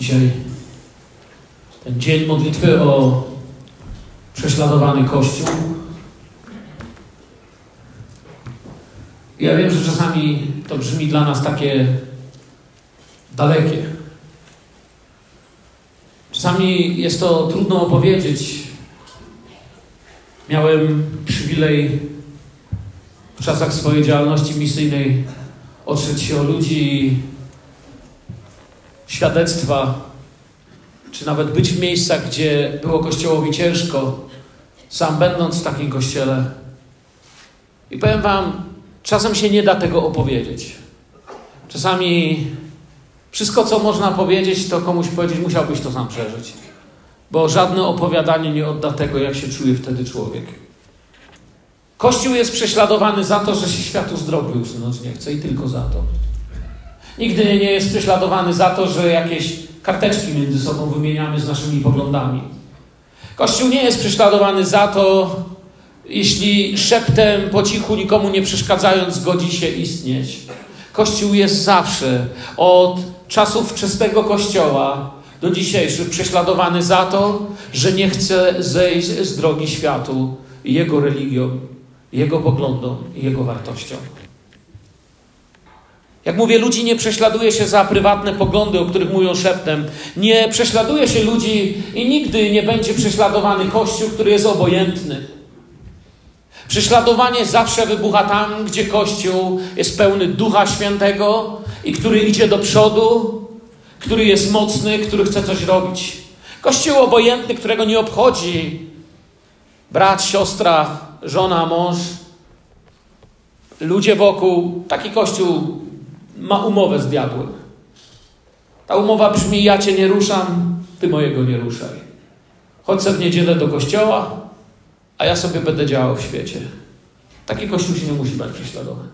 Dzisiaj ten dzień modlitwy o prześladowany Kościół. Ja wiem, że czasami to brzmi dla nas takie dalekie. Czasami jest to trudno opowiedzieć. Miałem przywilej w czasach swojej działalności misyjnej otrzeć się o ludzi świadectwa, czy nawet być w miejscach, gdzie było Kościołowi ciężko, sam będąc w takim kościele. I powiem Wam, czasem się nie da tego opowiedzieć. Czasami wszystko, co można powiedzieć, to komuś powiedzieć, musiałbyś to sam przeżyć. Bo żadne opowiadanie nie odda tego, jak się czuje wtedy człowiek. Kościół jest prześladowany za to, że się światu z drogi usunąć nie chce i tylko za to. Nigdy nie jest prześladowany za to, że jakieś karteczki między sobą wymieniamy z naszymi poglądami. Kościół nie jest prześladowany za to, jeśli szeptem, po cichu, nikomu nie przeszkadzając, zgodzi się istnieć. Kościół jest zawsze, od czasów wczesnego Kościoła do dzisiejszych, prześladowany za to, że nie chce zejść z drogi światu, jego religią, jego poglądom i jego wartościom. Jak mówię, ludzi nie prześladuje się za prywatne poglądy, o których mówią szeptem. Nie prześladuje się ludzi i nigdy nie będzie prześladowany Kościół, który jest obojętny. Prześladowanie zawsze wybucha tam, gdzie Kościół jest pełny Ducha Świętego i który idzie do przodu, który jest mocny, który chce coś robić. Kościół obojętny, którego nie obchodzi brat, siostra, żona, mąż, ludzie wokół. Taki Kościół ma umowę z diabłem. Ta umowa brzmi: Ja cię nie ruszam, ty mojego nie ruszaj. Chodź w niedzielę do kościoła, a ja sobie będę działał w świecie. Taki kościół się nie musi bać prześladować.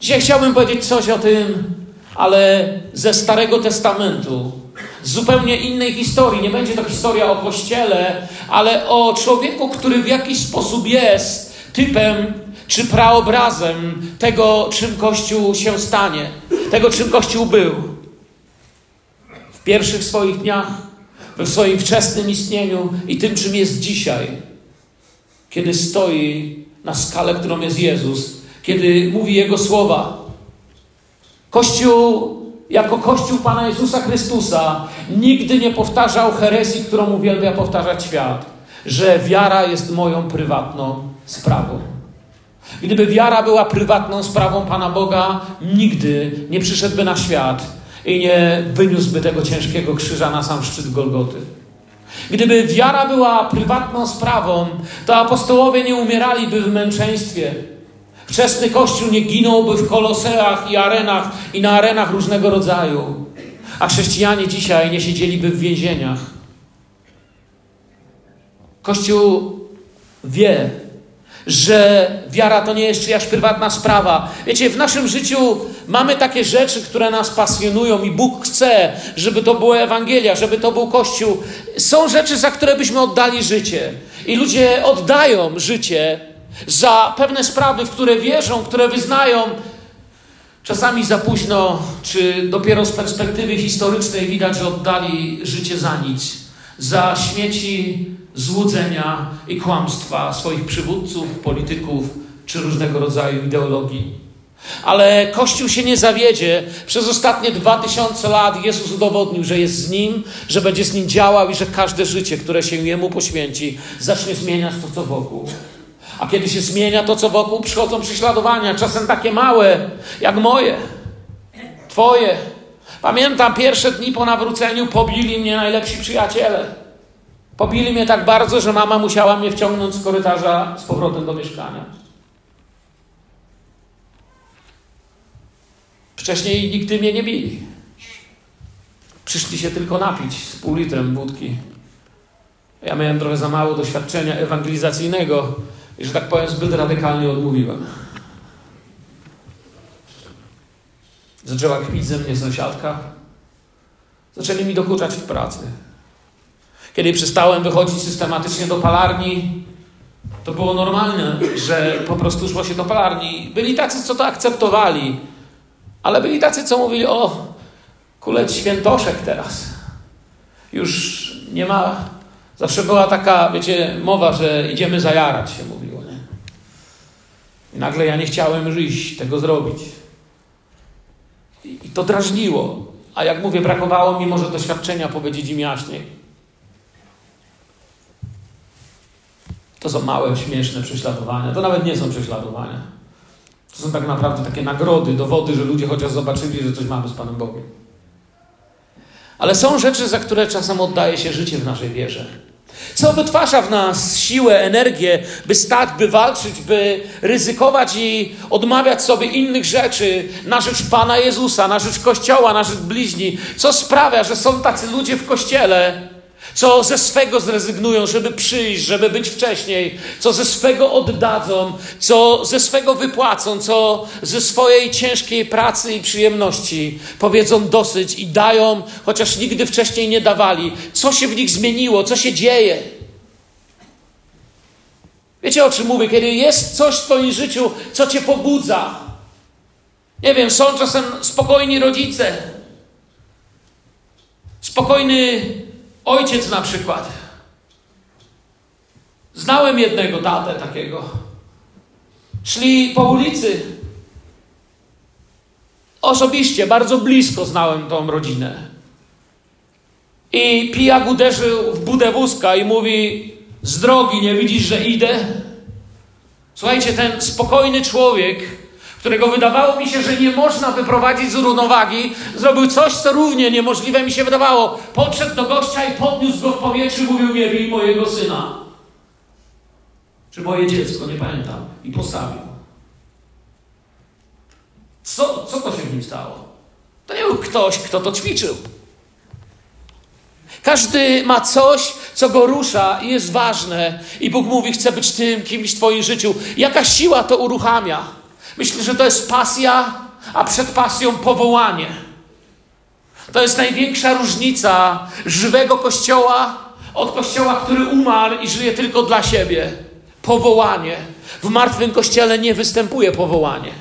Dzisiaj chciałbym powiedzieć coś o tym, ale ze Starego Testamentu, z zupełnie innej historii. Nie będzie to historia o kościele, ale o człowieku, który w jakiś sposób jest typem czy praobrazem tego, czym Kościół się stanie, tego, czym Kościół był. W pierwszych swoich dniach, w swoim wczesnym istnieniu i tym, czym jest dzisiaj, kiedy stoi na skalę, którą jest Jezus, kiedy mówi Jego słowa. Kościół, jako Kościół Pana Jezusa Chrystusa, nigdy nie powtarzał herezji, którą uwielbia powtarzać świat, że wiara jest moją prywatną sprawą. Gdyby wiara była prywatną sprawą Pana Boga, nigdy nie przyszedłby na świat i nie wyniósłby tego ciężkiego krzyża na sam szczyt Golgoty. Gdyby wiara była prywatną sprawą, to apostołowie nie umieraliby w męczeństwie. Wczesny Kościół nie ginąłby w koloseach i arenach i na arenach różnego rodzaju. A chrześcijanie dzisiaj nie siedzieliby w więzieniach. Kościół wie, że wiara to nie jest czyjaś prywatna sprawa. Wiecie, w naszym życiu mamy takie rzeczy, które nas pasjonują i Bóg chce, żeby to była Ewangelia, żeby to był Kościół. Są rzeczy, za które byśmy oddali życie. I ludzie oddają życie za pewne sprawy, w które wierzą, które wyznają. Czasami za późno, czy dopiero z perspektywy historycznej widać, że oddali życie za nic. Za śmieci, złudzenia i kłamstwa swoich przywódców, polityków czy różnego rodzaju ideologii. Ale Kościół się nie zawiedzie. Przez ostatnie dwa tysiące lat Jezus udowodnił, że jest z Nim, że będzie z Nim działał i że każde życie, które się Jemu poświęci, zacznie zmieniać to, co wokół. A kiedy się zmienia to, co wokół, przychodzą prześladowania, czasem takie małe, jak moje, Twoje. Pamiętam pierwsze dni po nawróceniu, pobili mnie najlepsi przyjaciele. Pobili mnie tak bardzo, że mama musiała mnie wciągnąć z korytarza z powrotem do mieszkania. Wcześniej nigdy mnie nie bili. Przyszli się tylko napić z pół litrem wódki. Ja miałem trochę za mało doświadczenia ewangelizacyjnego i, że tak powiem, zbyt radykalnie odmówiłem. Zaczęła kpić ze mnie sąsiadka. Zaczęli mi dokuczać w pracy. Kiedy przestałem wychodzić systematycznie do palarni, to było normalne, że po prostu szło się do palarni. Byli tacy, co to akceptowali, ale byli tacy, co mówili: O, kulec świętoszek teraz. Już nie ma. Zawsze była taka, wiecie, mowa, że idziemy zajarać, się mówiło. Nie? I nagle ja nie chciałem już iść, tego zrobić. I, i to drażniło. A jak mówię, brakowało mi może doświadczenia powiedzieć im jaśniej. To są małe, śmieszne prześladowania. To nawet nie są prześladowania. To są tak naprawdę takie nagrody, dowody, że ludzie chociaż zobaczyli, że coś mamy z Panem Bogiem. Ale są rzeczy, za które czasem oddaje się życie w naszej wierze. Co wytwarza w nas siłę, energię, by stać, by walczyć, by ryzykować i odmawiać sobie innych rzeczy na rzecz Pana Jezusa, na rzecz Kościoła, na rzecz bliźni? Co sprawia, że są tacy ludzie w Kościele, co ze swego zrezygnują, żeby przyjść, żeby być wcześniej, co ze swego oddadzą, co ze swego wypłacą, co ze swojej ciężkiej pracy i przyjemności powiedzą dosyć i dają, chociaż nigdy wcześniej nie dawali. Co się w nich zmieniło, co się dzieje? Wiecie o czym mówię? Kiedy jest coś w Twoim życiu, co Cię pobudza. Nie wiem, są czasem spokojni rodzice, spokojny Ojciec na przykład. Znałem jednego tatę takiego. Szli po ulicy. Osobiście, bardzo blisko znałem tą rodzinę. I pijak uderzył w budę wózka i mówi: Z drogi nie widzisz, że idę? Słuchajcie, ten spokojny człowiek którego wydawało mi się, że nie można wyprowadzić z równowagi, zrobił coś, co równie niemożliwe mi się wydawało. Podszedł do gościa i podniósł go w powietrzu, mówił, nie bij mojego syna. Czy moje dziecko, nie pamiętam. I postawił. Co, co to się w nim stało? To nie był ktoś, kto to ćwiczył. Każdy ma coś, co go rusza i jest ważne. I Bóg mówi, chcę być tym kimś w Twoim życiu. Jaka siła to uruchamia? Myślę, że to jest pasja, a przed pasją powołanie. To jest największa różnica żywego kościoła od kościoła, który umarł i żyje tylko dla siebie. Powołanie. W martwym kościele nie występuje powołanie,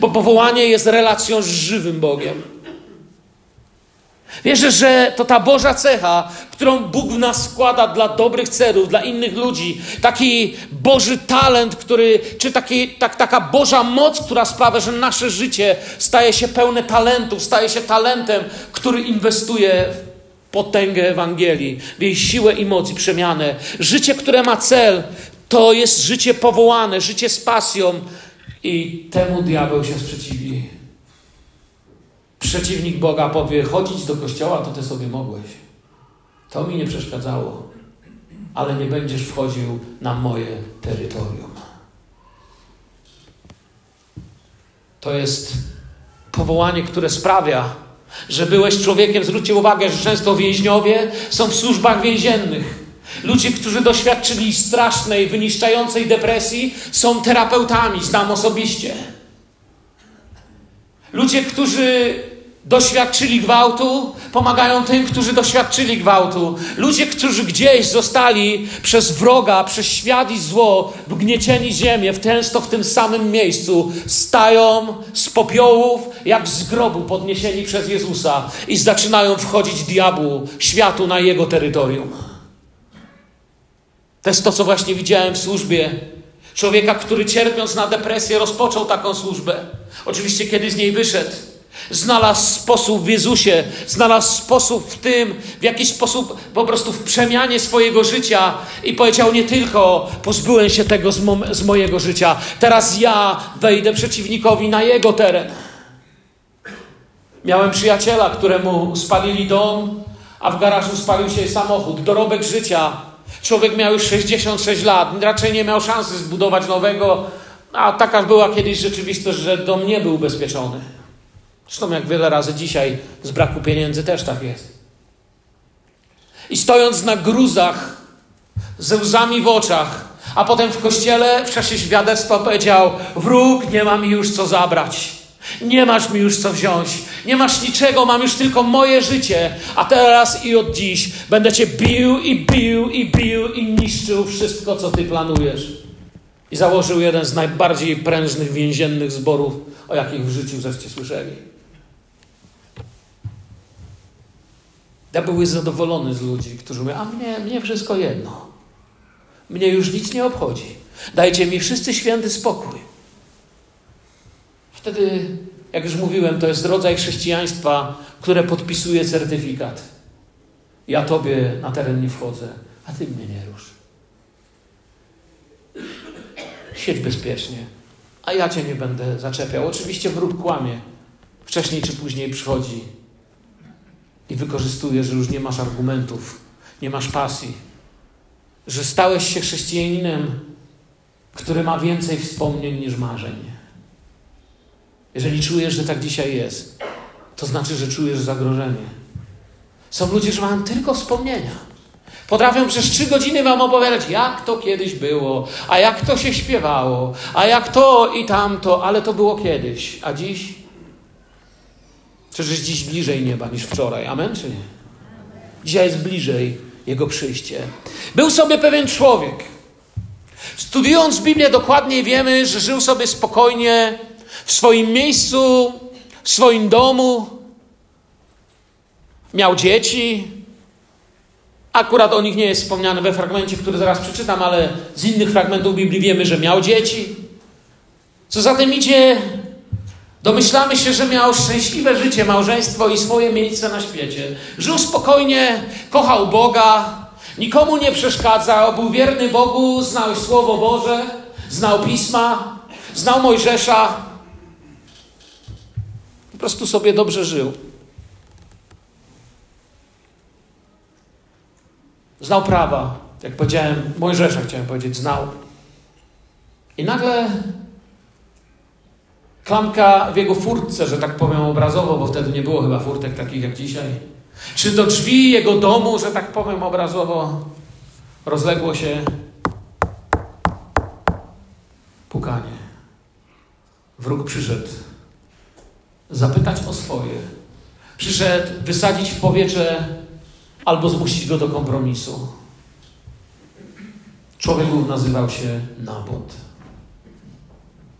bo powołanie jest relacją z żywym Bogiem. Wierzę, że to ta Boża cecha, którą Bóg w nas składa dla dobrych celów, dla innych ludzi, taki Boży talent, który, czy taki, tak, taka Boża moc, która sprawia, że nasze życie staje się pełne talentów, staje się talentem, który inwestuje w potęgę Ewangelii, w jej siłę i moc i przemianę. Życie, które ma cel, to jest życie powołane, życie z pasją i temu diabeł się sprzeciwi przeciwnik Boga powie: chodzić do kościoła, to ty sobie mogłeś. To mi nie przeszkadzało, ale nie będziesz wchodził na moje terytorium. To jest powołanie, które sprawia, że byłeś człowiekiem. Zwróćcie uwagę, że często więźniowie są w służbach więziennych. Ludzie, którzy doświadczyli strasznej, wyniszczającej depresji, są terapeutami, znam osobiście. Ludzie, którzy doświadczyli gwałtu, pomagają tym, którzy doświadczyli gwałtu. Ludzie, którzy gdzieś zostali przez wroga, przez świat i zło wgniecieni ziemię, w często w tym samym miejscu, stają z popiołów, jak z grobu podniesieni przez Jezusa i zaczynają wchodzić diabłu, światu na jego terytorium. To jest to, co właśnie widziałem w służbie. Człowieka, który cierpiąc na depresję, rozpoczął taką służbę. Oczywiście, kiedy z niej wyszedł, Znalazł sposób w Jezusie, znalazł sposób w tym, w jakiś sposób po prostu w przemianie swojego życia i powiedział nie tylko pozbyłem się tego z, mo z mojego życia, teraz ja wejdę przeciwnikowi na jego teren. Miałem przyjaciela, któremu spalili dom, a w garażu spalił się samochód, dorobek życia. Człowiek miał już 66 lat, raczej nie miał szansy zbudować nowego, a taka była kiedyś rzeczywistość, że dom nie był ubezpieczony. Zresztą jak wiele razy dzisiaj z braku pieniędzy też tak jest. I stojąc na gruzach, ze łzami w oczach, a potem w kościele w czasie świadectwa powiedział: Wróg, nie ma mi już co zabrać. Nie masz mi już co wziąć. Nie masz niczego, mam już tylko moje życie. A teraz i od dziś będę cię bił i bił i bił i niszczył wszystko, co ty planujesz. I założył jeden z najbardziej prężnych więziennych zborów, o jakich w życiu żeście słyszeli. Diabeł jest zadowolony z ludzi, którzy mówią, a mnie, mnie wszystko jedno. Mnie już nic nie obchodzi. Dajcie mi wszyscy święty spokój. Wtedy, jak już mówiłem, to jest rodzaj chrześcijaństwa, które podpisuje certyfikat. Ja tobie na teren nie wchodzę, a ty mnie nie rusz. Siedź bezpiecznie, a ja cię nie będę zaczepiał. Oczywiście wróg kłamie. Wcześniej czy później przychodzi i wykorzystuje, że już nie masz argumentów, nie masz pasji, że stałeś się chrześcijaninem, który ma więcej wspomnień niż marzeń. Jeżeli czujesz, że tak dzisiaj jest, to znaczy, że czujesz zagrożenie. Są ludzie, że mają tylko wspomnienia. Potrafią przez trzy godziny wam opowiadać, jak to kiedyś było, a jak to się śpiewało, a jak to i tamto, ale to było kiedyś, a dziś? Przecież dziś bliżej nieba niż wczoraj. Amen czy nie? Dzisiaj jest bliżej Jego przyjście. Był sobie pewien człowiek. Studiując Biblię dokładniej wiemy, że żył sobie spokojnie w swoim miejscu, w swoim domu. Miał dzieci. Akurat o nich nie jest wspomniane we fragmencie, który zaraz przeczytam, ale z innych fragmentów Biblii wiemy, że miał dzieci. Co za tym idzie, Domyślamy się, że miał szczęśliwe życie, małżeństwo i swoje miejsce na świecie. Żył spokojnie, kochał Boga, nikomu nie przeszkadzał, był wierny Bogu, znał Słowo Boże, znał Pisma, znał Mojżesza. Po prostu sobie dobrze żył. Znał prawa, jak powiedziałem, Mojżesza chciałem powiedzieć, znał. I nagle Klamka w jego furtce, że tak powiem obrazowo, bo wtedy nie było chyba furtek takich jak dzisiaj. Czy do drzwi jego domu, że tak powiem obrazowo, rozległo się pukanie. Wróg przyszedł zapytać o swoje. Przyszedł wysadzić w powietrze albo zmusić go do kompromisu. Człowiek nazywał się Nabot.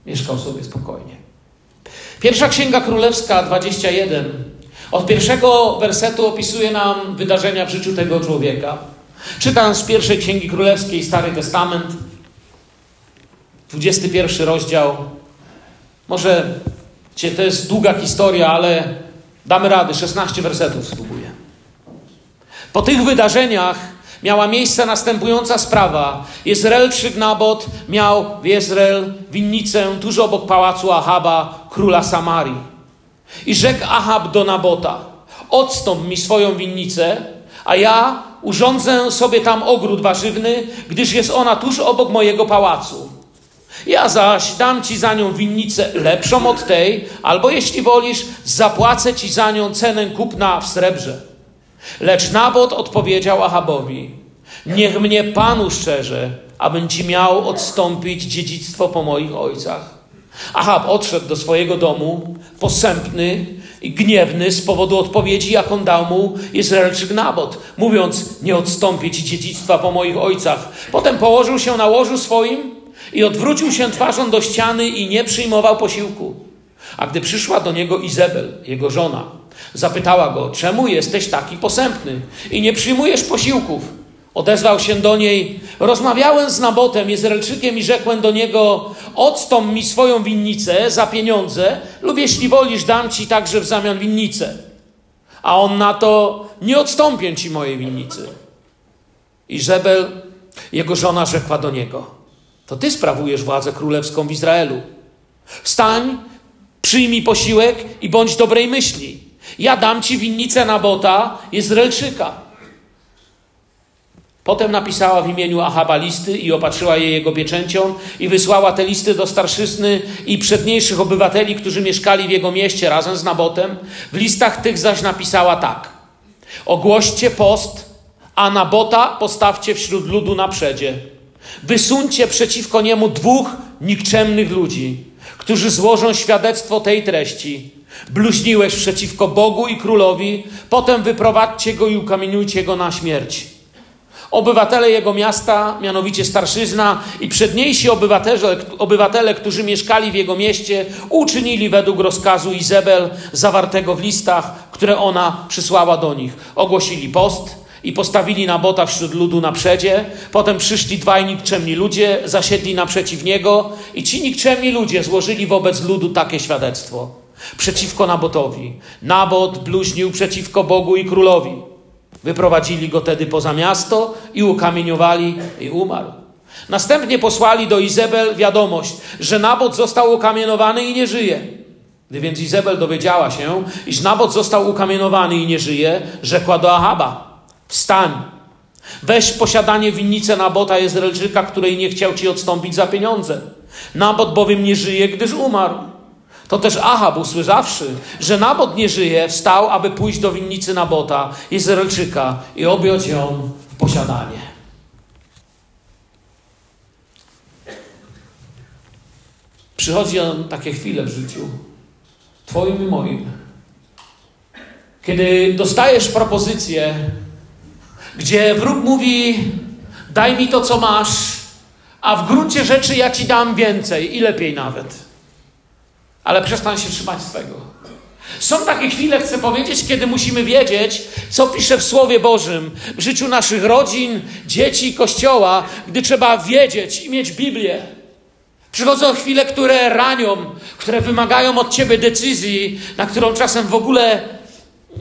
Mieszkał sobie spokojnie. Pierwsza Księga Królewska 21 od pierwszego wersetu opisuje nam wydarzenia w życiu tego człowieka. Czytam z pierwszej Księgi Królewskiej Stary Testament, 21 rozdział. Może to jest długa historia, ale damy rady, 16 wersetów spróbuję. Po tych wydarzeniach miała miejsce następująca sprawa. Jezreelczyk Nabot miał w Jezreel winnicę tuż obok pałacu Ahaba, króla Samarii. I rzekł Ahab do Nabota, odstąp mi swoją winnicę, a ja urządzę sobie tam ogród warzywny, gdyż jest ona tuż obok mojego pałacu. Ja zaś dam ci za nią winnicę lepszą od tej, albo jeśli wolisz, zapłacę ci za nią cenę kupna w srebrze. Lecz Nabot odpowiedział Ahabowi: Niech mnie Panu szczerze, abym ci miał odstąpić dziedzictwo po moich ojcach. Ahab odszedł do swojego domu, posępny i gniewny z powodu odpowiedzi, jaką dał mu Izraelczyk Nabot, mówiąc: Nie odstąpię ci dziedzictwa po moich ojcach. Potem położył się na łożu swoim i odwrócił się twarzą do ściany i nie przyjmował posiłku. A gdy przyszła do niego Izabel, jego żona, Zapytała go, czemu jesteś taki posępny i nie przyjmujesz posiłków? Odezwał się do niej, rozmawiałem z Nabotem, Jezreelczykiem i rzekłem do niego, odstąp mi swoją winnicę za pieniądze lub jeśli wolisz, dam ci także w zamian winnicę. A on na to, nie odstąpię ci mojej winnicy. I Żebel, jego żona, rzekła do niego, to ty sprawujesz władzę królewską w Izraelu. Wstań, przyjmij posiłek i bądź dobrej myśli ja dam ci winnicę Nabota, Izraelczyka. Potem napisała w imieniu Ahaba listy i opatrzyła je jego pieczęcią i wysłała te listy do starszyzny i przedniejszych obywateli, którzy mieszkali w jego mieście razem z Nabotem. W listach tych zaś napisała tak. Ogłoście post, a Nabota postawcie wśród ludu na przedzie. Wysuńcie przeciwko niemu dwóch nikczemnych ludzi, którzy złożą świadectwo tej treści. Bluźniłeś przeciwko Bogu i królowi, potem wyprowadźcie go i ukamieniujcie go na śmierć. Obywatele jego miasta, mianowicie starszyzna i przedniejsi obywatele, obywatele, którzy mieszkali w jego mieście, uczynili według rozkazu Izebel zawartego w listach, które ona przysłała do nich. Ogłosili post i postawili Nabota wśród ludu na przedzie. Potem przyszli dwaj nikczemni ludzie, zasiedli naprzeciw niego i ci nikczemni ludzie złożyli wobec ludu takie świadectwo przeciwko Nabotowi. Nabot bluźnił przeciwko Bogu i królowi. Wyprowadzili go tedy poza miasto i ukamieniowali i umarł. Następnie posłali do Izabel wiadomość, że Nabot został ukamienowany i nie żyje. Gdy więc Izabel dowiedziała się, iż Nabot został ukamienowany i nie żyje, rzekła do Ahaba: Wstań, weź posiadanie winnicy Nabota Jezreelczyka, której nie chciał ci odstąpić za pieniądze. Nabot bowiem nie żyje, gdyż umarł. To też Ahab, usłyszawszy, że Nabot nie żyje, wstał, aby pójść do winnicy Nabota, Izraelczyka i objąć ją w posiadanie. Przychodzi on takie chwile w życiu, Twoim i moim, kiedy dostajesz propozycję, gdzie wróg mówi: Daj mi to, co masz, a w gruncie rzeczy ja ci dam więcej i lepiej nawet. Ale przestań się trzymać swego. Są takie chwile, chcę powiedzieć, kiedy musimy wiedzieć, co pisze w Słowie Bożym w życiu naszych rodzin, dzieci kościoła, gdy trzeba wiedzieć i mieć Biblię. Przychodzą chwile, które ranią, które wymagają od ciebie decyzji, na którą czasem w ogóle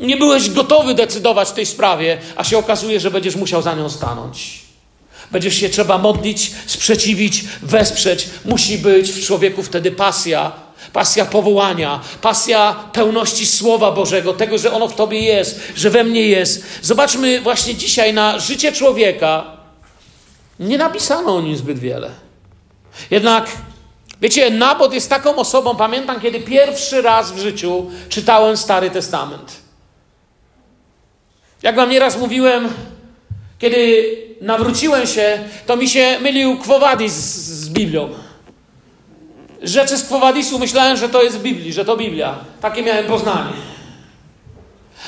nie byłeś gotowy decydować w tej sprawie, a się okazuje, że będziesz musiał za nią stanąć. Będziesz się trzeba modlić, sprzeciwić, wesprzeć. Musi być w człowieku wtedy pasja, pasja powołania, pasja pełności Słowa Bożego, tego, że ono w tobie jest, że we mnie jest. Zobaczmy właśnie dzisiaj na życie człowieka. Nie napisano o nim zbyt wiele. Jednak, wiecie, Nabot jest taką osobą, pamiętam, kiedy pierwszy raz w życiu czytałem Stary Testament. Jak wam nieraz mówiłem, kiedy nawróciłem się, to mi się mylił Kwowadis z, z Biblią. Rzeczy z Kwowadisu myślałem, że to jest Biblii, że to Biblia. Takie miałem poznanie.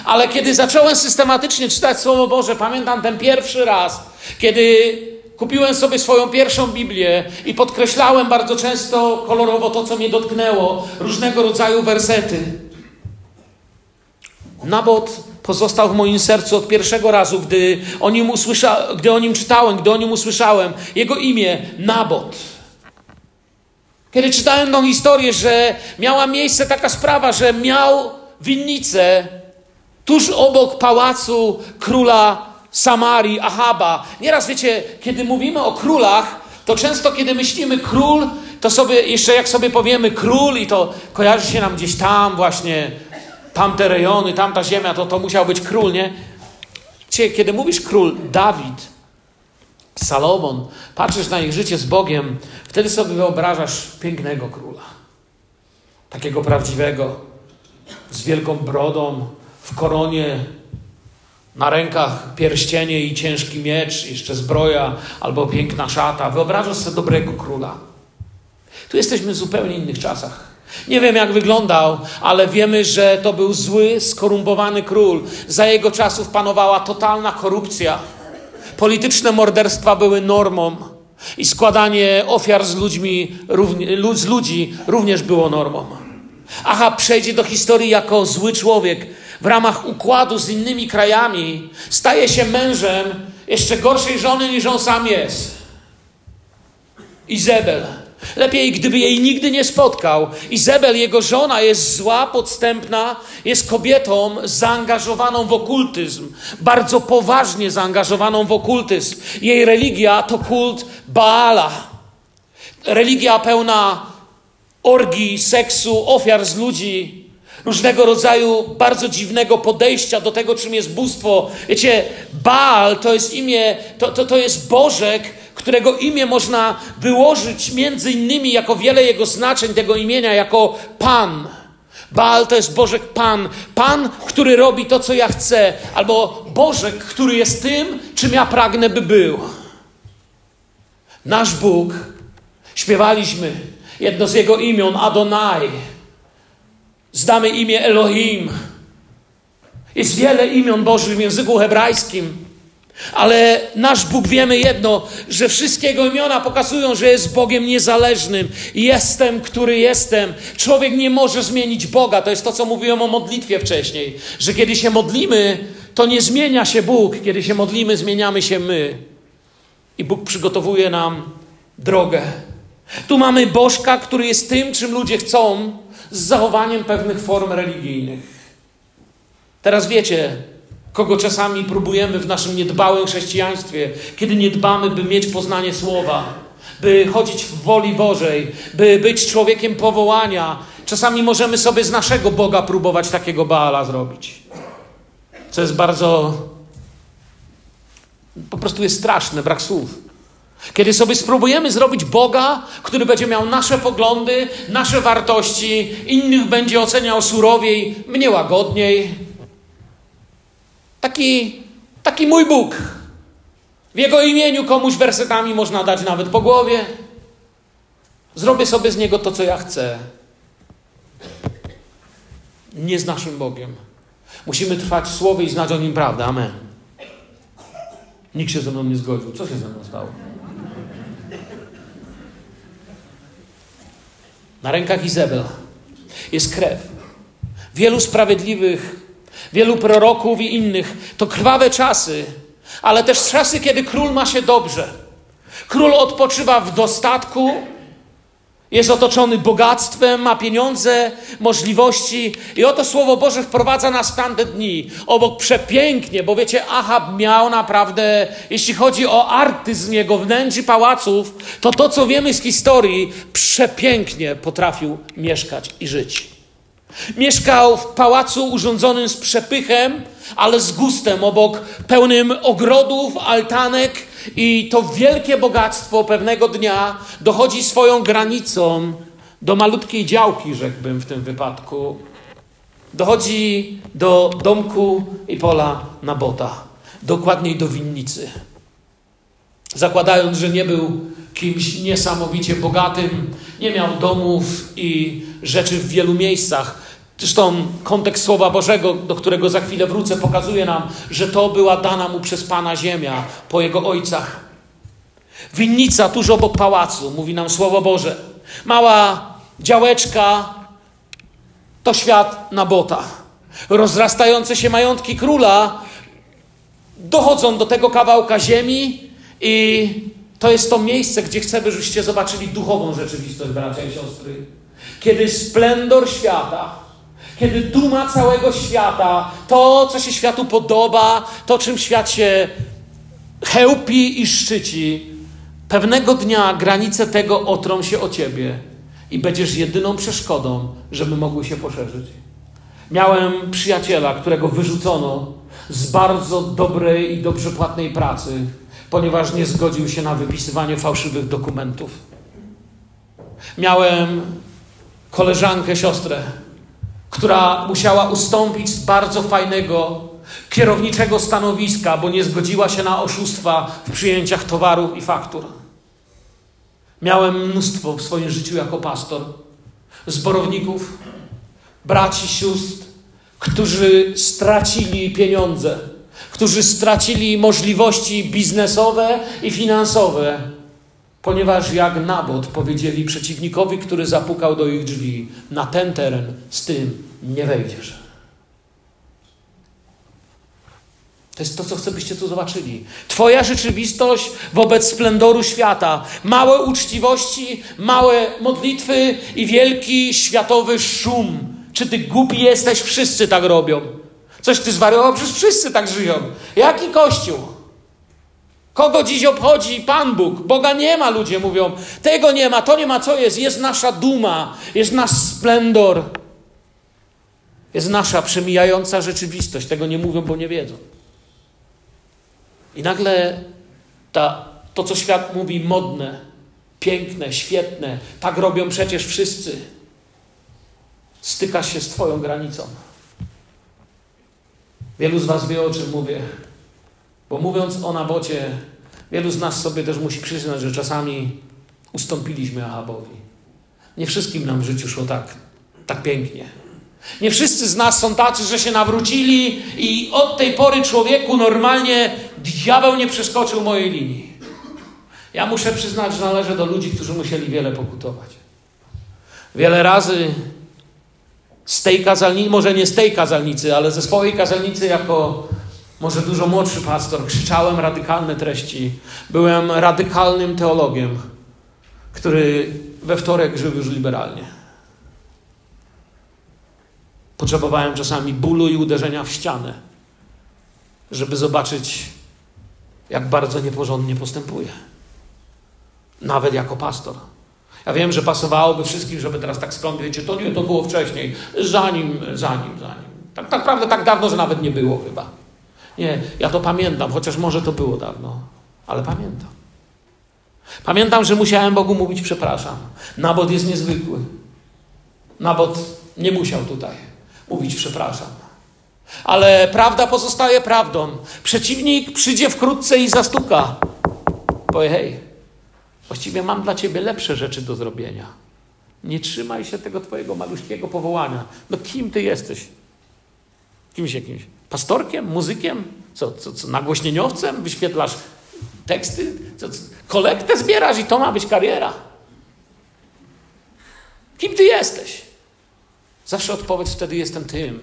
Ale kiedy zacząłem systematycznie czytać Słowo Boże, pamiętam ten pierwszy raz, kiedy Kupiłem sobie swoją pierwszą Biblię i podkreślałem bardzo często kolorowo to, co mnie dotknęło, różnego rodzaju wersety. Nabot pozostał w moim sercu od pierwszego razu, gdy o nim, usłysza, gdy o nim czytałem, gdy o nim usłyszałem. Jego imię Nabot. Kiedy czytałem tą historię, że miała miejsce taka sprawa, że miał winnicę tuż obok pałacu króla Samarii, Ahaba. Nieraz wiecie, kiedy mówimy o królach, to często kiedy myślimy król, to sobie, jeszcze jak sobie powiemy król i to kojarzy się nam gdzieś tam właśnie, tamte rejony, tamta ziemia, to to musiał być król, nie? Kiedy mówisz król Dawid, Salomon, patrzysz na ich życie z Bogiem, wtedy sobie wyobrażasz pięknego króla. Takiego prawdziwego, z wielką brodą, w koronie na rękach pierścienie i ciężki miecz, jeszcze zbroja albo piękna szata. Wyobrażasz sobie dobrego króla. Tu jesteśmy w zupełnie innych czasach. Nie wiem, jak wyglądał, ale wiemy, że to był zły, skorumpowany król. Za jego czasów panowała totalna korupcja. Polityczne morderstwa były normą i składanie ofiar z, ludźmi, z ludzi również było normą. Aha, przejdzie do historii jako zły człowiek, w ramach układu z innymi krajami, staje się mężem jeszcze gorszej żony niż on sam jest. Izabel. Lepiej, gdyby jej nigdy nie spotkał. Izabel, jego żona, jest zła, podstępna, jest kobietą zaangażowaną w okultyzm, bardzo poważnie zaangażowaną w okultyzm. Jej religia to kult Baala. Religia pełna orgii, seksu, ofiar z ludzi, różnego rodzaju bardzo dziwnego podejścia do tego, czym jest bóstwo. Wiecie, Baal to jest imię, to, to, to jest Bożek, którego imię można wyłożyć między innymi jako wiele jego znaczeń tego imienia, jako Pan. Baal to jest Bożek Pan. Pan, który robi to, co ja chcę, albo Bożek, który jest tym, czym ja pragnę, by był. Nasz Bóg, śpiewaliśmy jedno z jego imion, Adonai Znamy imię Elohim. Jest wiele imion Bożych w języku hebrajskim. Ale nasz Bóg wiemy jedno, że wszystkie Jego imiona pokazują, że jest Bogiem niezależnym. Jestem, który jestem. Człowiek nie może zmienić Boga. To jest to, co mówiłem o modlitwie wcześniej. Że kiedy się modlimy, to nie zmienia się Bóg. Kiedy się modlimy, zmieniamy się my. I Bóg przygotowuje nam drogę. Tu mamy Bożka, który jest tym, czym ludzie chcą, z zachowaniem pewnych form religijnych. Teraz wiecie, kogo czasami próbujemy w naszym niedbałym chrześcijaństwie, kiedy nie dbamy, by mieć poznanie słowa, by chodzić w woli Bożej, by być człowiekiem powołania. Czasami możemy sobie z naszego Boga próbować takiego Baala zrobić. Co jest bardzo. Po prostu jest straszne, brak słów. Kiedy sobie spróbujemy zrobić Boga, który będzie miał nasze poglądy, nasze wartości, innych będzie oceniał surowiej, mnie łagodniej. Taki, taki mój Bóg. W Jego imieniu komuś wersetami można dać nawet po głowie. Zrobię sobie z Niego to, co ja chcę. Nie z naszym Bogiem. Musimy trwać w słowie i znać o Nim prawdę. Amen. Nikt się ze mną nie zgodził. Co się ze mną stało? Na rękach Izabel jest krew. Wielu sprawiedliwych, wielu proroków i innych to krwawe czasy, ale też czasy, kiedy król ma się dobrze. Król odpoczywa w dostatku, jest otoczony bogactwem, ma pieniądze, możliwości. I oto Słowo Boże wprowadza nas w tamte dni. Obok przepięknie, bo wiecie, Ahab miał naprawdę, jeśli chodzi o artyzm jego wnędrzy pałaców, to to, co wiemy z historii, przepięknie potrafił mieszkać i żyć. Mieszkał w pałacu urządzonym z przepychem, ale z gustem, obok pełnym ogrodów, altanek, i to wielkie bogactwo pewnego dnia dochodzi swoją granicą do malutkiej działki, rzekłbym w tym wypadku. Dochodzi do domku i pola Nabota, dokładniej do winnicy. Zakładając, że nie był kimś niesamowicie bogatym, nie miał domów i rzeczy w wielu miejscach, Zresztą kontekst Słowa Bożego, do którego za chwilę wrócę, pokazuje nam, że to była dana mu przez Pana ziemia po jego ojcach. Winnica tuż obok pałacu, mówi nam Słowo Boże. Mała działeczka to świat Nabota. Rozrastające się majątki króla dochodzą do tego kawałka ziemi i to jest to miejsce, gdzie chcemy, żebyście zobaczyli duchową rzeczywistość, bracia i siostry. Kiedy splendor świata kiedy duma całego świata, to, co się światu podoba, to, czym świat się chełpi i szczyci, pewnego dnia granice tego otrą się o ciebie i będziesz jedyną przeszkodą, żeby mogły się poszerzyć. Miałem przyjaciela, którego wyrzucono z bardzo dobrej i dobrze płatnej pracy, ponieważ nie zgodził się na wypisywanie fałszywych dokumentów. Miałem koleżankę, siostrę, która musiała ustąpić z bardzo fajnego kierowniczego stanowiska, bo nie zgodziła się na oszustwa w przyjęciach towarów i faktur. Miałem mnóstwo w swoim życiu jako pastor zborowników, braci, sióstr, którzy stracili pieniądze, którzy stracili możliwości biznesowe i finansowe Ponieważ jak Nabot powiedzieli przeciwnikowi, który zapukał do ich drzwi, na ten teren z tym nie wejdziesz. To jest to, co chcę, byście tu zobaczyli. Twoja rzeczywistość wobec splendoru świata. Małe uczciwości, małe modlitwy i wielki światowy szum. Czy ty głupi jesteś? Wszyscy tak robią. Coś ty zwariował? Przecież wszyscy tak żyją. Jaki kościół? Kogo dziś obchodzi Pan Bóg? Boga nie ma, ludzie mówią. Tego nie ma, to nie ma, co jest? Jest nasza duma, jest nasz splendor, jest nasza przemijająca rzeczywistość. Tego nie mówią, bo nie wiedzą. I nagle ta, to, co świat mówi, modne, piękne, świetne, tak robią przecież wszyscy, styka się z Twoją granicą. Wielu z Was wie, o czym mówię. Bo mówiąc o Nabocie, wielu z nas sobie też musi przyznać, że czasami ustąpiliśmy Ahabowi. Nie wszystkim nam w życiu szło tak, tak pięknie. Nie wszyscy z nas są tacy, że się nawrócili i od tej pory człowieku normalnie diabeł nie przeskoczył mojej linii. Ja muszę przyznać, że należę do ludzi, którzy musieli wiele pokutować. Wiele razy z tej kazalnicy, może nie z tej kazalnicy, ale ze swojej kazalnicy jako może dużo młodszy pastor, krzyczałem radykalne treści. Byłem radykalnym teologiem, który we wtorek żył już liberalnie. Potrzebowałem czasami bólu i uderzenia w ścianę, żeby zobaczyć, jak bardzo nieporządnie postępuje. Nawet jako pastor. Ja wiem, że pasowałoby wszystkim, żeby teraz tak skąd wiecie, to nie, to było wcześniej, zanim, zanim, zanim. Tak, tak naprawdę tak dawno, że nawet nie było chyba. Nie, ja to pamiętam, chociaż może to było dawno, ale pamiętam. Pamiętam, że musiałem Bogu mówić przepraszam. Nabot jest niezwykły. Nabot nie musiał tutaj mówić przepraszam. Ale prawda pozostaje prawdą. Przeciwnik przyjdzie wkrótce i zastuka. Powie, hej, właściwie mam dla ciebie lepsze rzeczy do zrobienia. Nie trzymaj się tego twojego maluśkiego powołania. No kim ty jesteś? Kimś jakimś? Pastorkiem? Muzykiem? Co, co, co nagłośnieniowcem? Wyświetlasz teksty? Co, co, kolektę zbierasz i to ma być kariera? Kim ty jesteś? Zawsze odpowiedź wtedy jestem tym,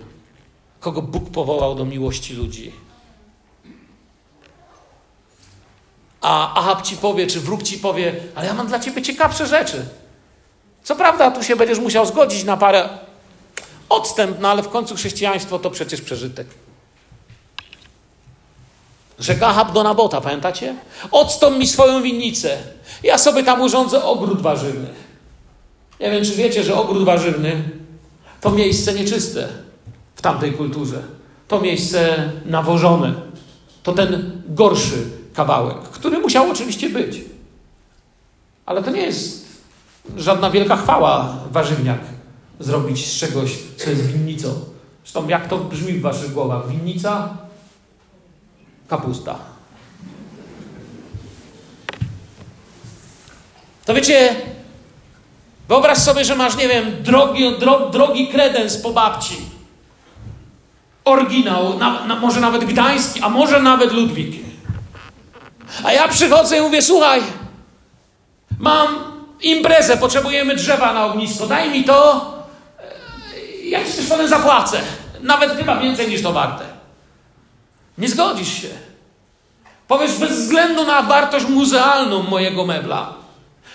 kogo Bóg powołał do miłości ludzi. A Ahab ci powie, czy wróg ci powie, ale ja mam dla ciebie ciekawsze rzeczy. Co prawda, tu się będziesz musiał zgodzić na parę odstęp, no ale w końcu chrześcijaństwo to przecież przeżytek. Rzekł Ahab do Nabota, pamiętacie? Odstąp mi swoją winnicę. Ja sobie tam urządzę ogród warzywny. Nie wiem, czy wiecie, że ogród warzywny to miejsce nieczyste w tamtej kulturze. To miejsce nawożone. To ten gorszy kawałek, który musiał oczywiście być. Ale to nie jest żadna wielka chwała warzywniak zrobić z czegoś, co jest winnicą. Zresztą jak to brzmi w waszych głowach? Winnica, kapusta. To wiecie, wyobraź sobie, że masz, nie wiem, drogi, dro, drogi kredens po babci. Oryginał, na, na, może nawet gdański, a może nawet Ludwik. A ja przychodzę i mówię, słuchaj, mam imprezę, potrzebujemy drzewa na ognisko, daj mi to, ja ci też potem zapłacę. Nawet chyba więcej niż to warte. Nie zgodzisz się. Powiesz, bez względu na wartość muzealną mojego mebla,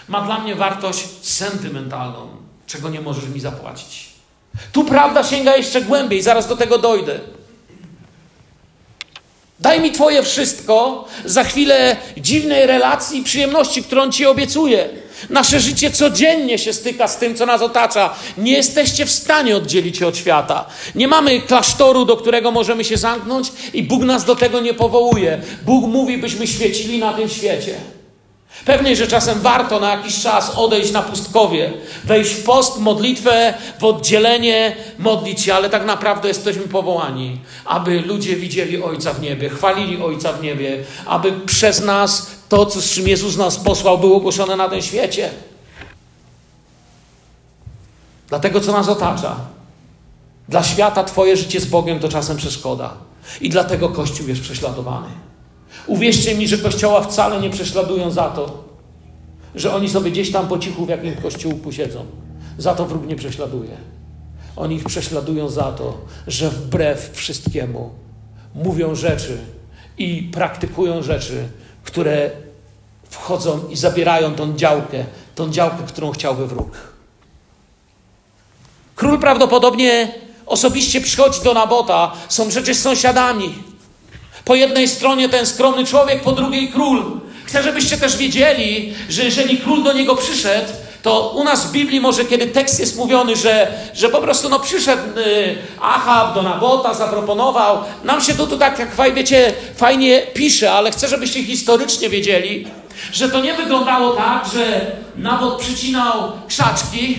ma dla mnie wartość sentymentalną, czego nie możesz mi zapłacić. Tu prawda sięga jeszcze głębiej, zaraz do tego dojdę. Daj mi Twoje wszystko za chwilę dziwnej relacji i przyjemności, którą Ci obiecuję. Nasze życie codziennie się styka z tym, co nas otacza. Nie jesteście w stanie oddzielić się od świata. Nie mamy klasztoru, do którego możemy się zamknąć, i Bóg nas do tego nie powołuje. Bóg mówi, byśmy świecili na tym świecie. Pewnie, że czasem warto na jakiś czas odejść na pustkowie, wejść w post, modlitwę, w oddzielenie, modlić się, ale tak naprawdę jesteśmy powołani, aby ludzie widzieli Ojca w niebie, chwalili Ojca w niebie, aby przez nas to, co z czym Jezus nas posłał, było ogłoszone na tym świecie. Dlatego, co nas otacza. Dla świata Twoje życie z Bogiem to czasem przeszkoda. I dlatego Kościół jest prześladowany. Uwierzcie mi, że Kościoła wcale nie prześladują za to, że oni sobie gdzieś tam po cichu w jakimś kościółku siedzą. Za to wróg nie prześladuje. Oni ich prześladują za to, że wbrew wszystkiemu mówią rzeczy i praktykują rzeczy, które wchodzą i zabierają tą działkę, tą działkę, którą chciałby wróg. Król prawdopodobnie osobiście przychodzi do Nabota, są przecież sąsiadami. Po jednej stronie ten skromny człowiek, po drugiej król. Chcę, żebyście też wiedzieli, że jeżeli król do niego przyszedł, to u nas w Biblii może kiedy tekst jest mówiony, że, że po prostu no przyszedł y, Achab do Nabota, zaproponował. Nam się to tu tak, jak wiecie, fajnie pisze, ale chcę, żebyście historycznie wiedzieli, że to nie wyglądało tak, że Nabot przycinał krzaczki,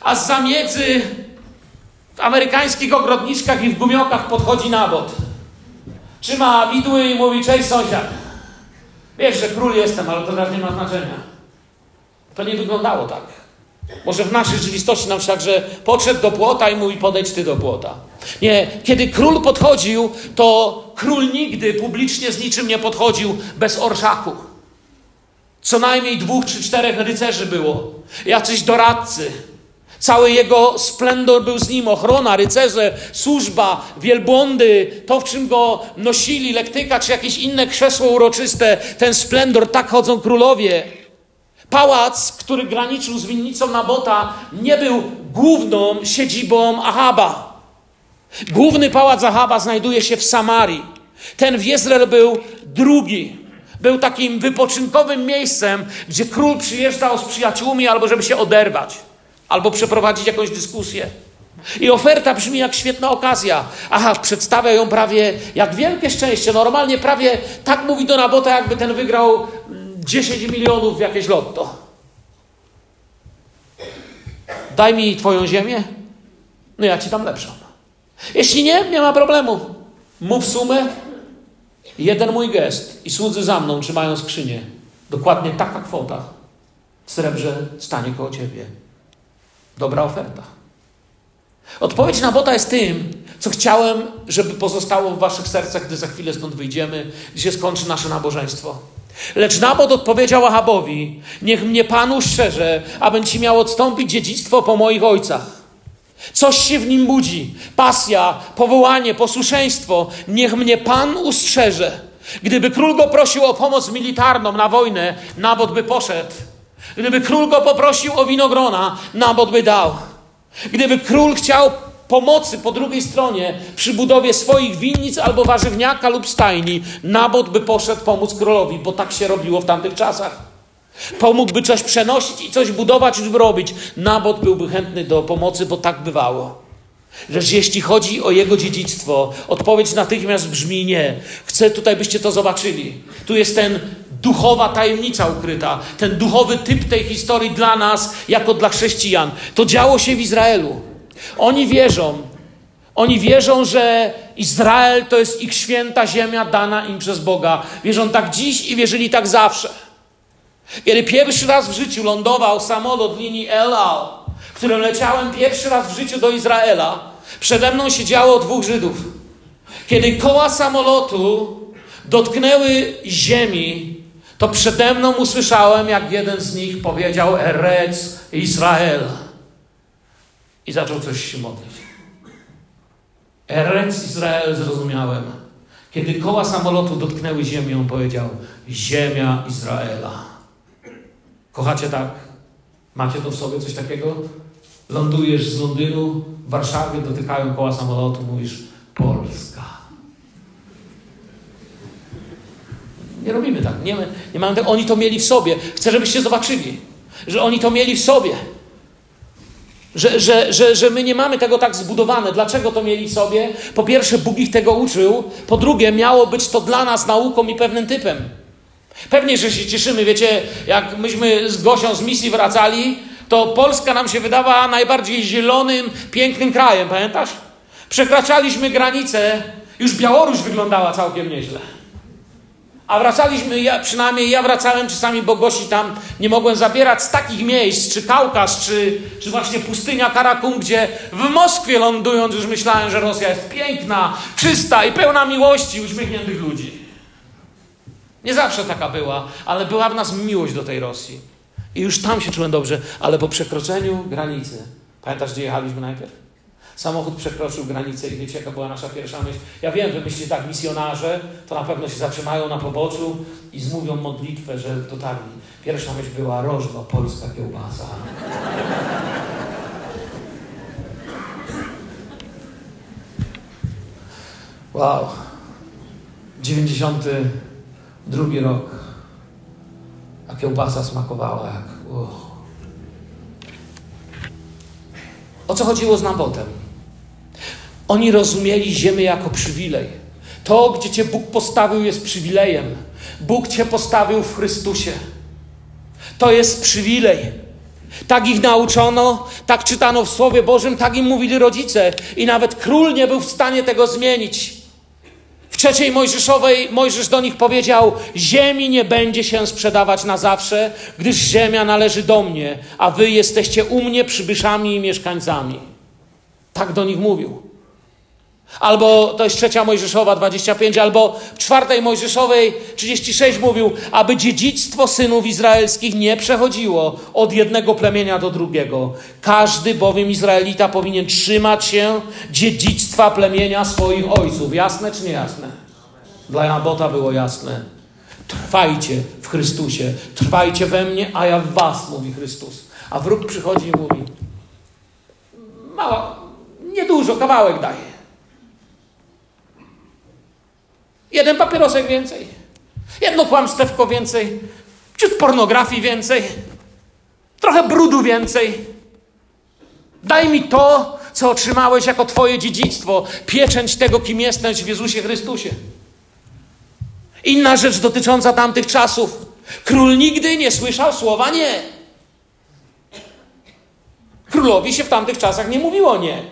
a z zamiedzy w amerykańskich ogrodniczkach i w gumiokach podchodzi Nabot. Trzyma widły i mówi, cześć sąsiad. Wiesz, że król jestem, ale to teraz nie ma znaczenia. To nie wyglądało tak. Może w naszej rzeczywistości nam się tak, że podszedł do płota i mówi podejdź ty do płota. Nie, kiedy król podchodził, to król nigdy publicznie z niczym nie podchodził bez orszaku. Co najmniej dwóch czy czterech rycerzy było, jacyś doradcy. Cały jego splendor był z nim, ochrona, rycerze, służba, wielbłądy, to w czym go nosili, lektyka czy jakieś inne krzesło uroczyste, ten splendor, tak chodzą królowie. Pałac, który graniczył z winnicą Nabota, nie był główną siedzibą Ahaba. Główny pałac Ahaba znajduje się w Samarii. Ten w Jezreel był drugi. Był takim wypoczynkowym miejscem, gdzie król przyjeżdżał z przyjaciółmi albo żeby się oderwać, albo przeprowadzić jakąś dyskusję. I oferta brzmi jak świetna okazja. Aha, przedstawia ją prawie jak wielkie szczęście. Normalnie prawie tak mówi do Nabota, jakby ten wygrał 10 milionów w jakieś lotto. Daj mi Twoją ziemię, no ja Ci dam lepszą. Jeśli nie, nie ma problemu. Mów sumę, jeden mój gest i słudzy za mną trzymają skrzynię. Dokładnie taka kwota w srebrze stanie koło Ciebie. Dobra oferta. Odpowiedź na Bota jest tym, co chciałem, żeby pozostało w Waszych sercach, gdy za chwilę stąd wyjdziemy, gdzie się skończy nasze nabożeństwo. Lecz Nabot odpowiedział Ahabowi: Niech mnie Pan uszczerze, abym ci miał odstąpić dziedzictwo po moich ojcach. Coś się w nim budzi pasja, powołanie, posłuszeństwo. Niech mnie Pan ustrzeże. Gdyby król go prosił o pomoc militarną na wojnę, Nabot by poszedł. Gdyby król go poprosił o winogrona, Nabot by dał. Gdyby król chciał pomocy po drugiej stronie przy budowie swoich winnic albo warzywniaka lub stajni, Nabot by poszedł pomóc królowi, bo tak się robiło w tamtych czasach. Pomógłby coś przenosić i coś budować lub robić. Nabot byłby chętny do pomocy, bo tak bywało. Lecz jeśli chodzi o jego dziedzictwo, odpowiedź natychmiast brzmi nie. Chcę tutaj, byście to zobaczyli. Tu jest ten duchowa tajemnica ukryta, ten duchowy typ tej historii dla nas, jako dla chrześcijan. To działo się w Izraelu. Oni wierzą, oni wierzą, że Izrael to jest ich święta ziemia dana im przez Boga. Wierzą tak dziś i wierzyli tak zawsze. Kiedy pierwszy raz w życiu lądował samolot linii El Al, którym leciałem pierwszy raz w życiu do Izraela, przede mną siedziało dwóch Żydów. Kiedy koła samolotu dotknęły ziemi, to przede mną usłyszałem, jak jeden z nich powiedział Erec Izrael. I zaczął coś się modlić. Erec Izrael zrozumiałem. Kiedy koła samolotu dotknęły ziemię, on powiedział Ziemia Izraela. Kochacie tak? Macie to w sobie coś takiego? Lądujesz z Londynu, w Warszawie, dotykają koła samolotu, mówisz Polska. Nie robimy tak. Nie, nie mamy tego. Oni to mieli w sobie. Chcę, żebyście zobaczyli, że oni to mieli w sobie. Że, że, że, że my nie mamy tego tak zbudowane. Dlaczego to mieli w sobie? Po pierwsze, Bóg ich tego uczył. Po drugie, miało być to dla nas nauką i pewnym typem. Pewnie, że się cieszymy. Wiecie, jak myśmy z Gosią z misji wracali, to Polska nam się wydawała najbardziej zielonym, pięknym krajem. Pamiętasz? Przekraczaliśmy granicę. Już Białoruś wyglądała całkiem nieźle. A wracaliśmy, ja, przynajmniej ja wracałem czasami, bo Gosi tam nie mogłem zabierać z takich miejsc, czy Kaukaz, czy, czy właśnie pustynia Karakum, gdzie w Moskwie lądując już myślałem, że Rosja jest piękna, czysta i pełna miłości uśmiechniętych ludzi. Nie zawsze taka była, ale była w nas miłość do tej Rosji. I już tam się czułem dobrze, ale po przekroczeniu granicy, pamiętasz, gdzie jechaliśmy najpierw? Samochód przekroczył granicę i wiecie, jaka była nasza pierwsza myśl? Ja wiem, wy myślicie tak, misjonarze to na pewno się zatrzymają na poboczu i zmówią modlitwę, że dotarli. Pierwsza myśl była rożno, polska kiełbasa. Wow. 92 rok. A kiełbasa smakowała jak... Uh. O co chodziło z Nabotem? Oni rozumieli ziemię jako przywilej. To, gdzie Cię Bóg postawił, jest przywilejem. Bóg Cię postawił w Chrystusie. To jest przywilej. Tak ich nauczono, tak czytano w Słowie Bożym, tak im mówili rodzice. I nawet król nie był w stanie tego zmienić. W trzeciej Mojżeszowej Mojżesz do nich powiedział: Ziemi nie będzie się sprzedawać na zawsze, gdyż ziemia należy do mnie, a wy jesteście u mnie przybyszami i mieszkańcami. Tak do nich mówił. Albo to jest trzecia Mojżeszowa 25, albo w czwartej Mojżeszowej 36 mówił, aby dziedzictwo synów izraelskich nie przechodziło od jednego plemienia do drugiego. Każdy bowiem Izraelita powinien trzymać się dziedzictwa plemienia swoich ojców. Jasne czy niejasne? Dla Jabota było jasne. Trwajcie w Chrystusie, trwajcie we mnie, a ja w was, mówi Chrystus. A wróg przychodzi i mówi, mało, niedużo, kawałek daje. Jeden papierosek więcej. Jedno kłamstewko więcej. Ciut pornografii więcej. Trochę brudu więcej. Daj mi to, co otrzymałeś jako Twoje dziedzictwo, pieczęć tego, kim jesteś w Jezusie Chrystusie. Inna rzecz dotycząca tamtych czasów. Król nigdy nie słyszał słowa nie. Królowi się w tamtych czasach nie mówiło nie.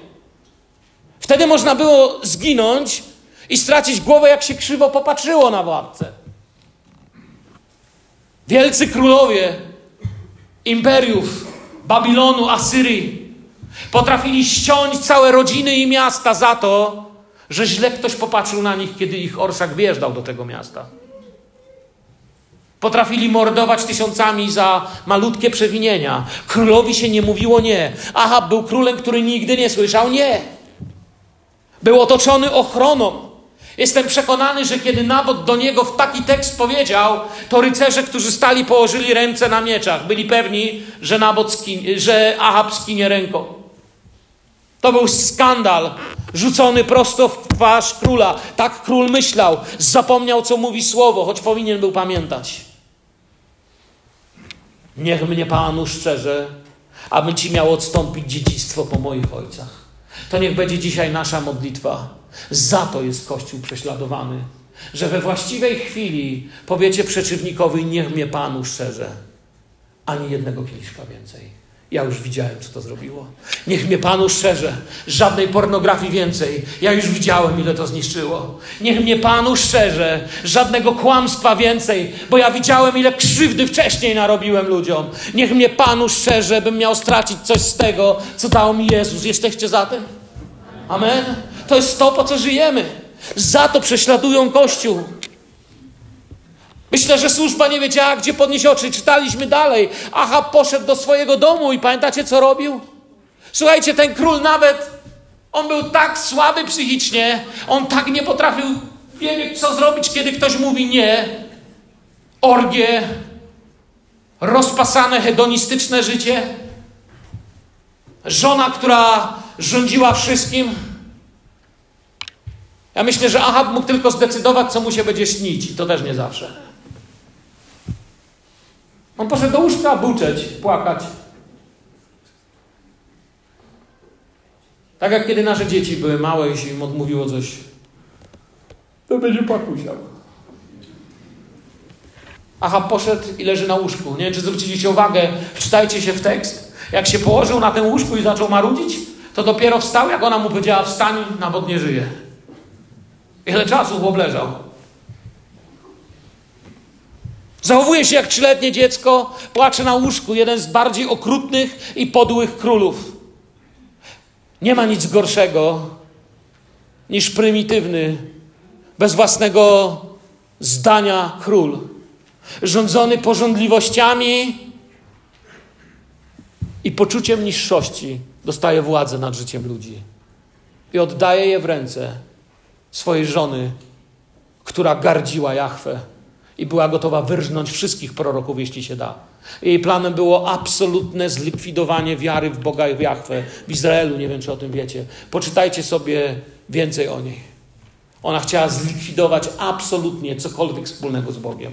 Wtedy można było zginąć i stracić głowę, jak się krzywo popatrzyło na władcę. Wielcy królowie imperiów Babilonu, Asyrii potrafili ściąć całe rodziny i miasta za to, że źle ktoś popatrzył na nich, kiedy ich orszak wjeżdżał do tego miasta. Potrafili mordować tysiącami za malutkie przewinienia. Królowi się nie mówiło nie. Aha, był królem, który nigdy nie słyszał nie. Był otoczony ochroną. Jestem przekonany, że kiedy Nabot do niego w taki tekst powiedział, to rycerze, którzy stali, położyli ręce na mieczach. Byli pewni, że, Nabot skinie, że Ahab skinie ręką. To był skandal rzucony prosto w twarz króla. Tak król myślał. Zapomniał, co mówi słowo, choć powinien był pamiętać. Niech mnie Panu szczerze, aby Ci miał odstąpić dziedzictwo po moich ojcach. To niech będzie dzisiaj nasza modlitwa. Za to jest Kościół prześladowany, że we właściwej chwili powiecie przeciwnikowi: Niech mnie Panu szczerze, ani jednego kieliszka więcej. Ja już widziałem, co to zrobiło. Niech mnie Panu szczerze, żadnej pornografii więcej. Ja już widziałem, ile to zniszczyło. Niech mnie Panu szczerze, żadnego kłamstwa więcej, bo ja widziałem, ile krzywdy wcześniej narobiłem ludziom. Niech mnie Panu szczerze, bym miał stracić coś z tego, co dał mi Jezus. Jesteście za tym? Amen? To jest to, po co żyjemy. Za to prześladują Kościół. Myślę, że służba nie wiedziała, gdzie podnieść oczy. Czytaliśmy dalej. Aha, poszedł do swojego domu i pamiętacie, co robił? Słuchajcie, ten król nawet, on był tak słaby psychicznie, on tak nie potrafił wiedzieć, co zrobić, kiedy ktoś mówi nie. Orgie, rozpasane, hedonistyczne życie. Żona, która rządziła wszystkim. Ja myślę, że Ahab mógł tylko zdecydować, co mu się będzie śnić. I to też nie zawsze. On poszedł do łóżka buczeć, płakać. Tak jak kiedy nasze dzieci były małe i się im odmówiło coś, to będzie płakusiał. Ahab poszedł i leży na łóżku. Nie wiem, czy zwróciliście uwagę, wczytajcie się w tekst. Jak się położył na tym łóżku i zaczął marudzić, to dopiero wstał, jak ona mu powiedziała, wstań, nawet nie żyje. Ile czasu chłop leżał? Zachowuje się jak trzyletnie dziecko, płacze na łóżku, jeden z bardziej okrutnych i podłych królów. Nie ma nic gorszego niż prymitywny, bez własnego zdania król, rządzony porządliwościami i poczuciem niższości, dostaje władzę nad życiem ludzi i oddaje je w ręce swojej żony, która gardziła Jahwe i była gotowa wyrżnąć wszystkich proroków, jeśli się da. Jej planem było absolutne zlikwidowanie wiary w Boga i w Jahwe w Izraelu. Nie wiem, czy o tym wiecie. Poczytajcie sobie więcej o niej. Ona chciała zlikwidować absolutnie cokolwiek wspólnego z Bogiem.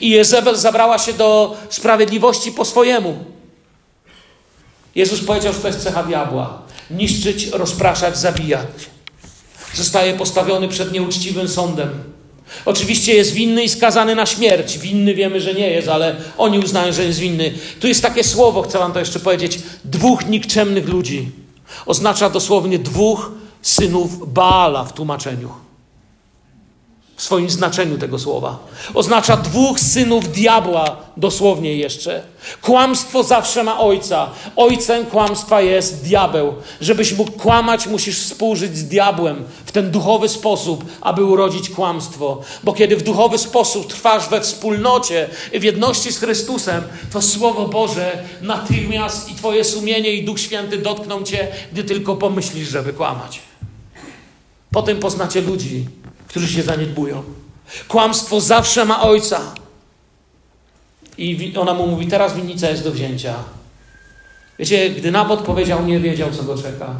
I Jezebel zabrała się do sprawiedliwości po swojemu. Jezus powiedział, że to jest cecha diabła. Niszczyć, rozpraszać, zabijać. Zostaje postawiony przed nieuczciwym sądem. Oczywiście jest winny i skazany na śmierć. Winny wiemy, że nie jest, ale oni uznają, że jest winny. Tu jest takie słowo, chcę wam to jeszcze powiedzieć. Dwóch nikczemnych ludzi. Oznacza dosłownie dwóch synów Baala w tłumaczeniu. W swoim znaczeniu tego słowa. Oznacza dwóch synów diabła, dosłownie jeszcze. Kłamstwo zawsze ma ojca. Ojcem kłamstwa jest diabeł. Żebyś mógł kłamać, musisz współżyć z diabłem w ten duchowy sposób, aby urodzić kłamstwo. Bo kiedy w duchowy sposób trwasz we wspólnocie w jedności z Chrystusem, to Słowo Boże natychmiast i Twoje sumienie i Duch Święty dotkną Cię, gdy tylko pomyślisz, żeby kłamać. Potem poznacie ludzi, którzy się zaniedbują. Kłamstwo zawsze ma ojca. I ona mu mówi: Teraz winnica jest do wzięcia. Wiecie, gdy Nabot powiedział, nie wiedział, co go czeka.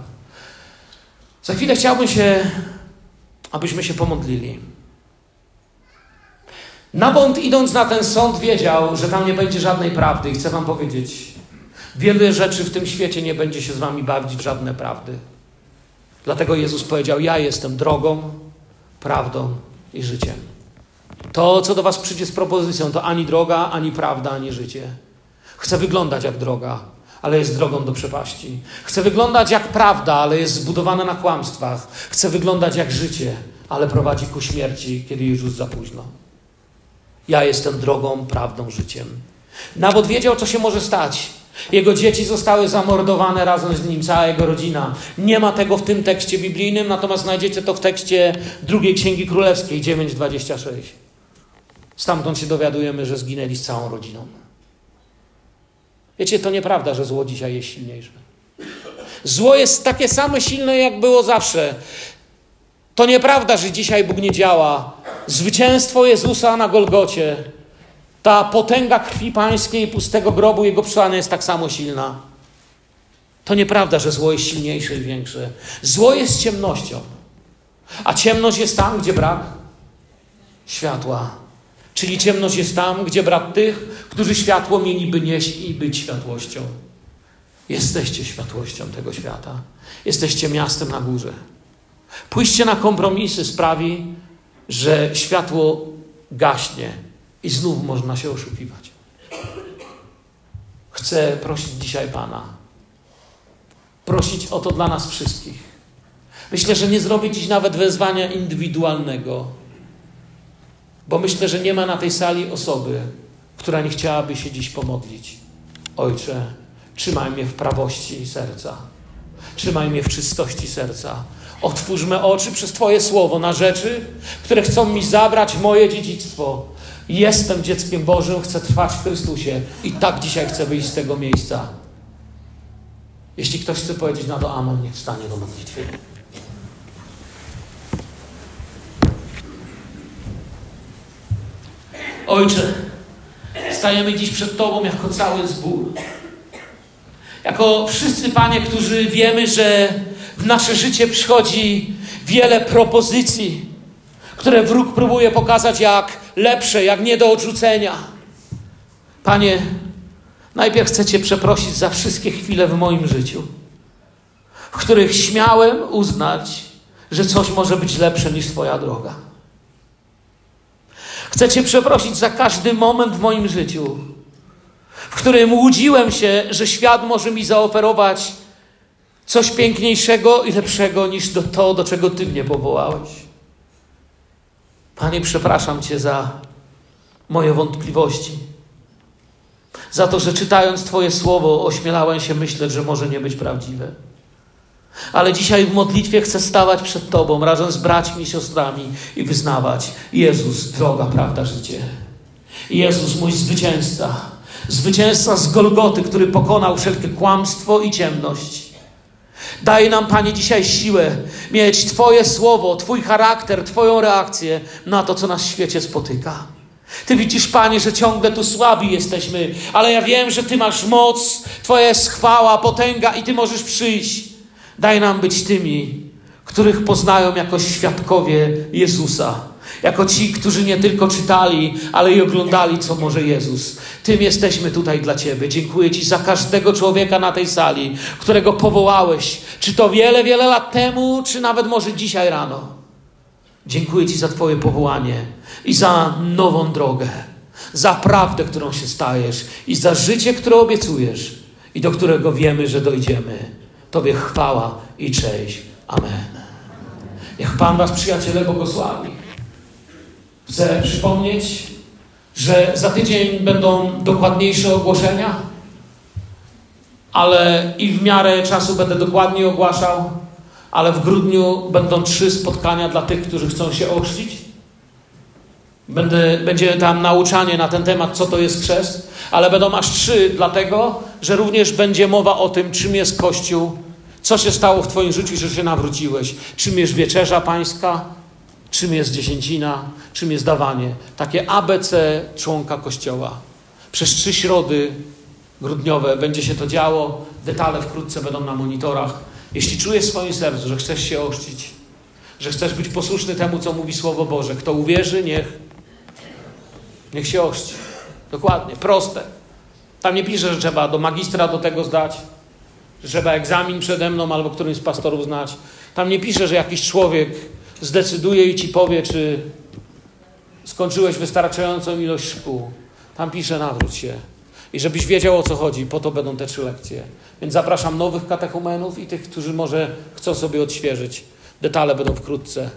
Za chwilę chciałbym się, abyśmy się pomodlili. Nabot, idąc na ten sąd, wiedział, że tam nie będzie żadnej prawdy. I chcę Wam powiedzieć: wiele rzeczy w tym świecie nie będzie się z Wami bawić w żadne prawdy. Dlatego Jezus powiedział: Ja jestem drogą, prawdą i życiem. To, co do Was przyjdzie z propozycją, to ani droga, ani prawda, ani życie. Chcę wyglądać jak droga, ale jest drogą do przepaści. Chcę wyglądać jak prawda, ale jest zbudowana na kłamstwach. Chcę wyglądać jak życie, ale prowadzi ku śmierci, kiedy już już za późno. Ja jestem drogą, prawdą, życiem. Nawet wiedział, co się może stać. Jego dzieci zostały zamordowane razem z nim, cała jego rodzina. Nie ma tego w tym tekście biblijnym, natomiast znajdziecie to w tekście drugiej Księgi Królewskiej 9:26. Stamtąd się dowiadujemy, że zginęli z całą rodziną. Wiecie, to nieprawda, że zło dzisiaj jest silniejsze. Zło jest takie samo silne, jak było zawsze. To nieprawda, że dzisiaj Bóg nie działa. Zwycięstwo Jezusa na Golgocie ta potęga krwi pańskiej pustego grobu jego przysłania jest tak samo silna. To nieprawda, że zło jest silniejsze i większe. Zło jest ciemnością, a ciemność jest tam, gdzie brak światła. Czyli ciemność jest tam, gdzie brak tych, którzy światło mieliby nieść i być światłością. Jesteście światłością tego świata. Jesteście miastem na górze. Pójście na kompromisy sprawi, że światło gaśnie, i znów można się oszukiwać. Chcę prosić dzisiaj Pana. Prosić o to dla nas wszystkich. Myślę, że nie zrobię dziś nawet wezwania indywidualnego, bo myślę, że nie ma na tej sali osoby, która nie chciałaby się dziś pomodlić. Ojcze, trzymaj mnie w prawości serca. Trzymaj mnie w czystości serca. Otwórzmy oczy przez Twoje słowo na rzeczy, które chcą mi zabrać moje dziedzictwo, Jestem dzieckiem Bożym, chcę trwać w Chrystusie i tak dzisiaj chcę wyjść z tego miejsca. Jeśli ktoś chce powiedzieć na to Amen, niech wstanie do modlitwy. Ojcze, stajemy dziś przed Tobą jako cały zbór. Jako wszyscy, Panie, którzy wiemy, że w nasze życie przychodzi wiele propozycji, które wróg próbuje pokazać jak lepsze, jak nie do odrzucenia. Panie, najpierw chcę Cię przeprosić za wszystkie chwile w moim życiu, w których śmiałem uznać, że coś może być lepsze niż Twoja droga. Chcę Cię przeprosić za każdy moment w moim życiu, w którym łudziłem się, że świat może mi zaoferować coś piękniejszego i lepszego niż do to, do czego Ty mnie powołałeś. Panie, przepraszam Cię za moje wątpliwości. Za to, że czytając Twoje słowo, ośmielałem się myśleć, że może nie być prawdziwe. Ale dzisiaj w modlitwie chcę stawać przed Tobą razem z braćmi i siostrami i wyznawać: Jezus, droga, prawda, życie. Jezus, mój zwycięzca. Zwycięzca z Golgoty, który pokonał wszelkie kłamstwo i ciemność. Daj nam, Panie, dzisiaj siłę mieć Twoje słowo, Twój charakter, Twoją reakcję na to, co nas w świecie spotyka. Ty widzisz, Panie, że ciągle tu słabi jesteśmy, ale ja wiem, że Ty masz moc, Twoja jest chwała, potęga i Ty możesz przyjść. Daj nam być tymi, których poznają jako świadkowie Jezusa. Jako ci, którzy nie tylko czytali, ale i oglądali, co może Jezus. Tym jesteśmy tutaj dla Ciebie. Dziękuję Ci za każdego człowieka na tej sali, którego powołałeś, czy to wiele, wiele lat temu, czy nawet może dzisiaj rano. Dziękuję Ci za Twoje powołanie i za nową drogę, za prawdę, którą się stajesz i za życie, które obiecujesz i do którego wiemy, że dojdziemy. Tobie chwała i cześć. Amen. Niech Pan Was, przyjaciele, błogosławi. Chcę przypomnieć, że za tydzień będą dokładniejsze ogłoszenia, ale i w miarę czasu będę dokładnie ogłaszał, ale w grudniu będą trzy spotkania dla tych, którzy chcą się ochrzcić. Będę, będzie tam nauczanie na ten temat, co to jest chrzest, ale będą aż trzy, dlatego, że również będzie mowa o tym, czym jest Kościół, co się stało w Twoim życiu, że się nawróciłeś, czym jest wieczerza pańska, czym jest dziesięcina, czym jest dawanie. Takie ABC członka Kościoła. Przez trzy środy grudniowe będzie się to działo. Detale wkrótce będą na monitorach. Jeśli czujesz w swoim sercu, że chcesz się oszcić, że chcesz być posłuszny temu, co mówi Słowo Boże, kto uwierzy, niech, niech się oszci. Dokładnie, proste. Tam nie pisze, że trzeba do magistra do tego zdać, że trzeba egzamin przede mną albo którymś z pastorów znać. Tam nie pisze, że jakiś człowiek zdecyduje i ci powie, czy skończyłeś wystarczającą ilość szkół. Tam pisze, nawróć się. I żebyś wiedział o co chodzi, po to będą te trzy lekcje. Więc zapraszam nowych katechumenów i tych, którzy może chcą sobie odświeżyć. Detale będą wkrótce.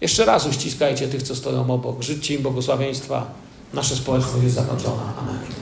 Jeszcze raz uściskajcie tych, co stoją obok. Życzcie im błogosławieństwa. Nasza społeczność jest zakończona. Amen.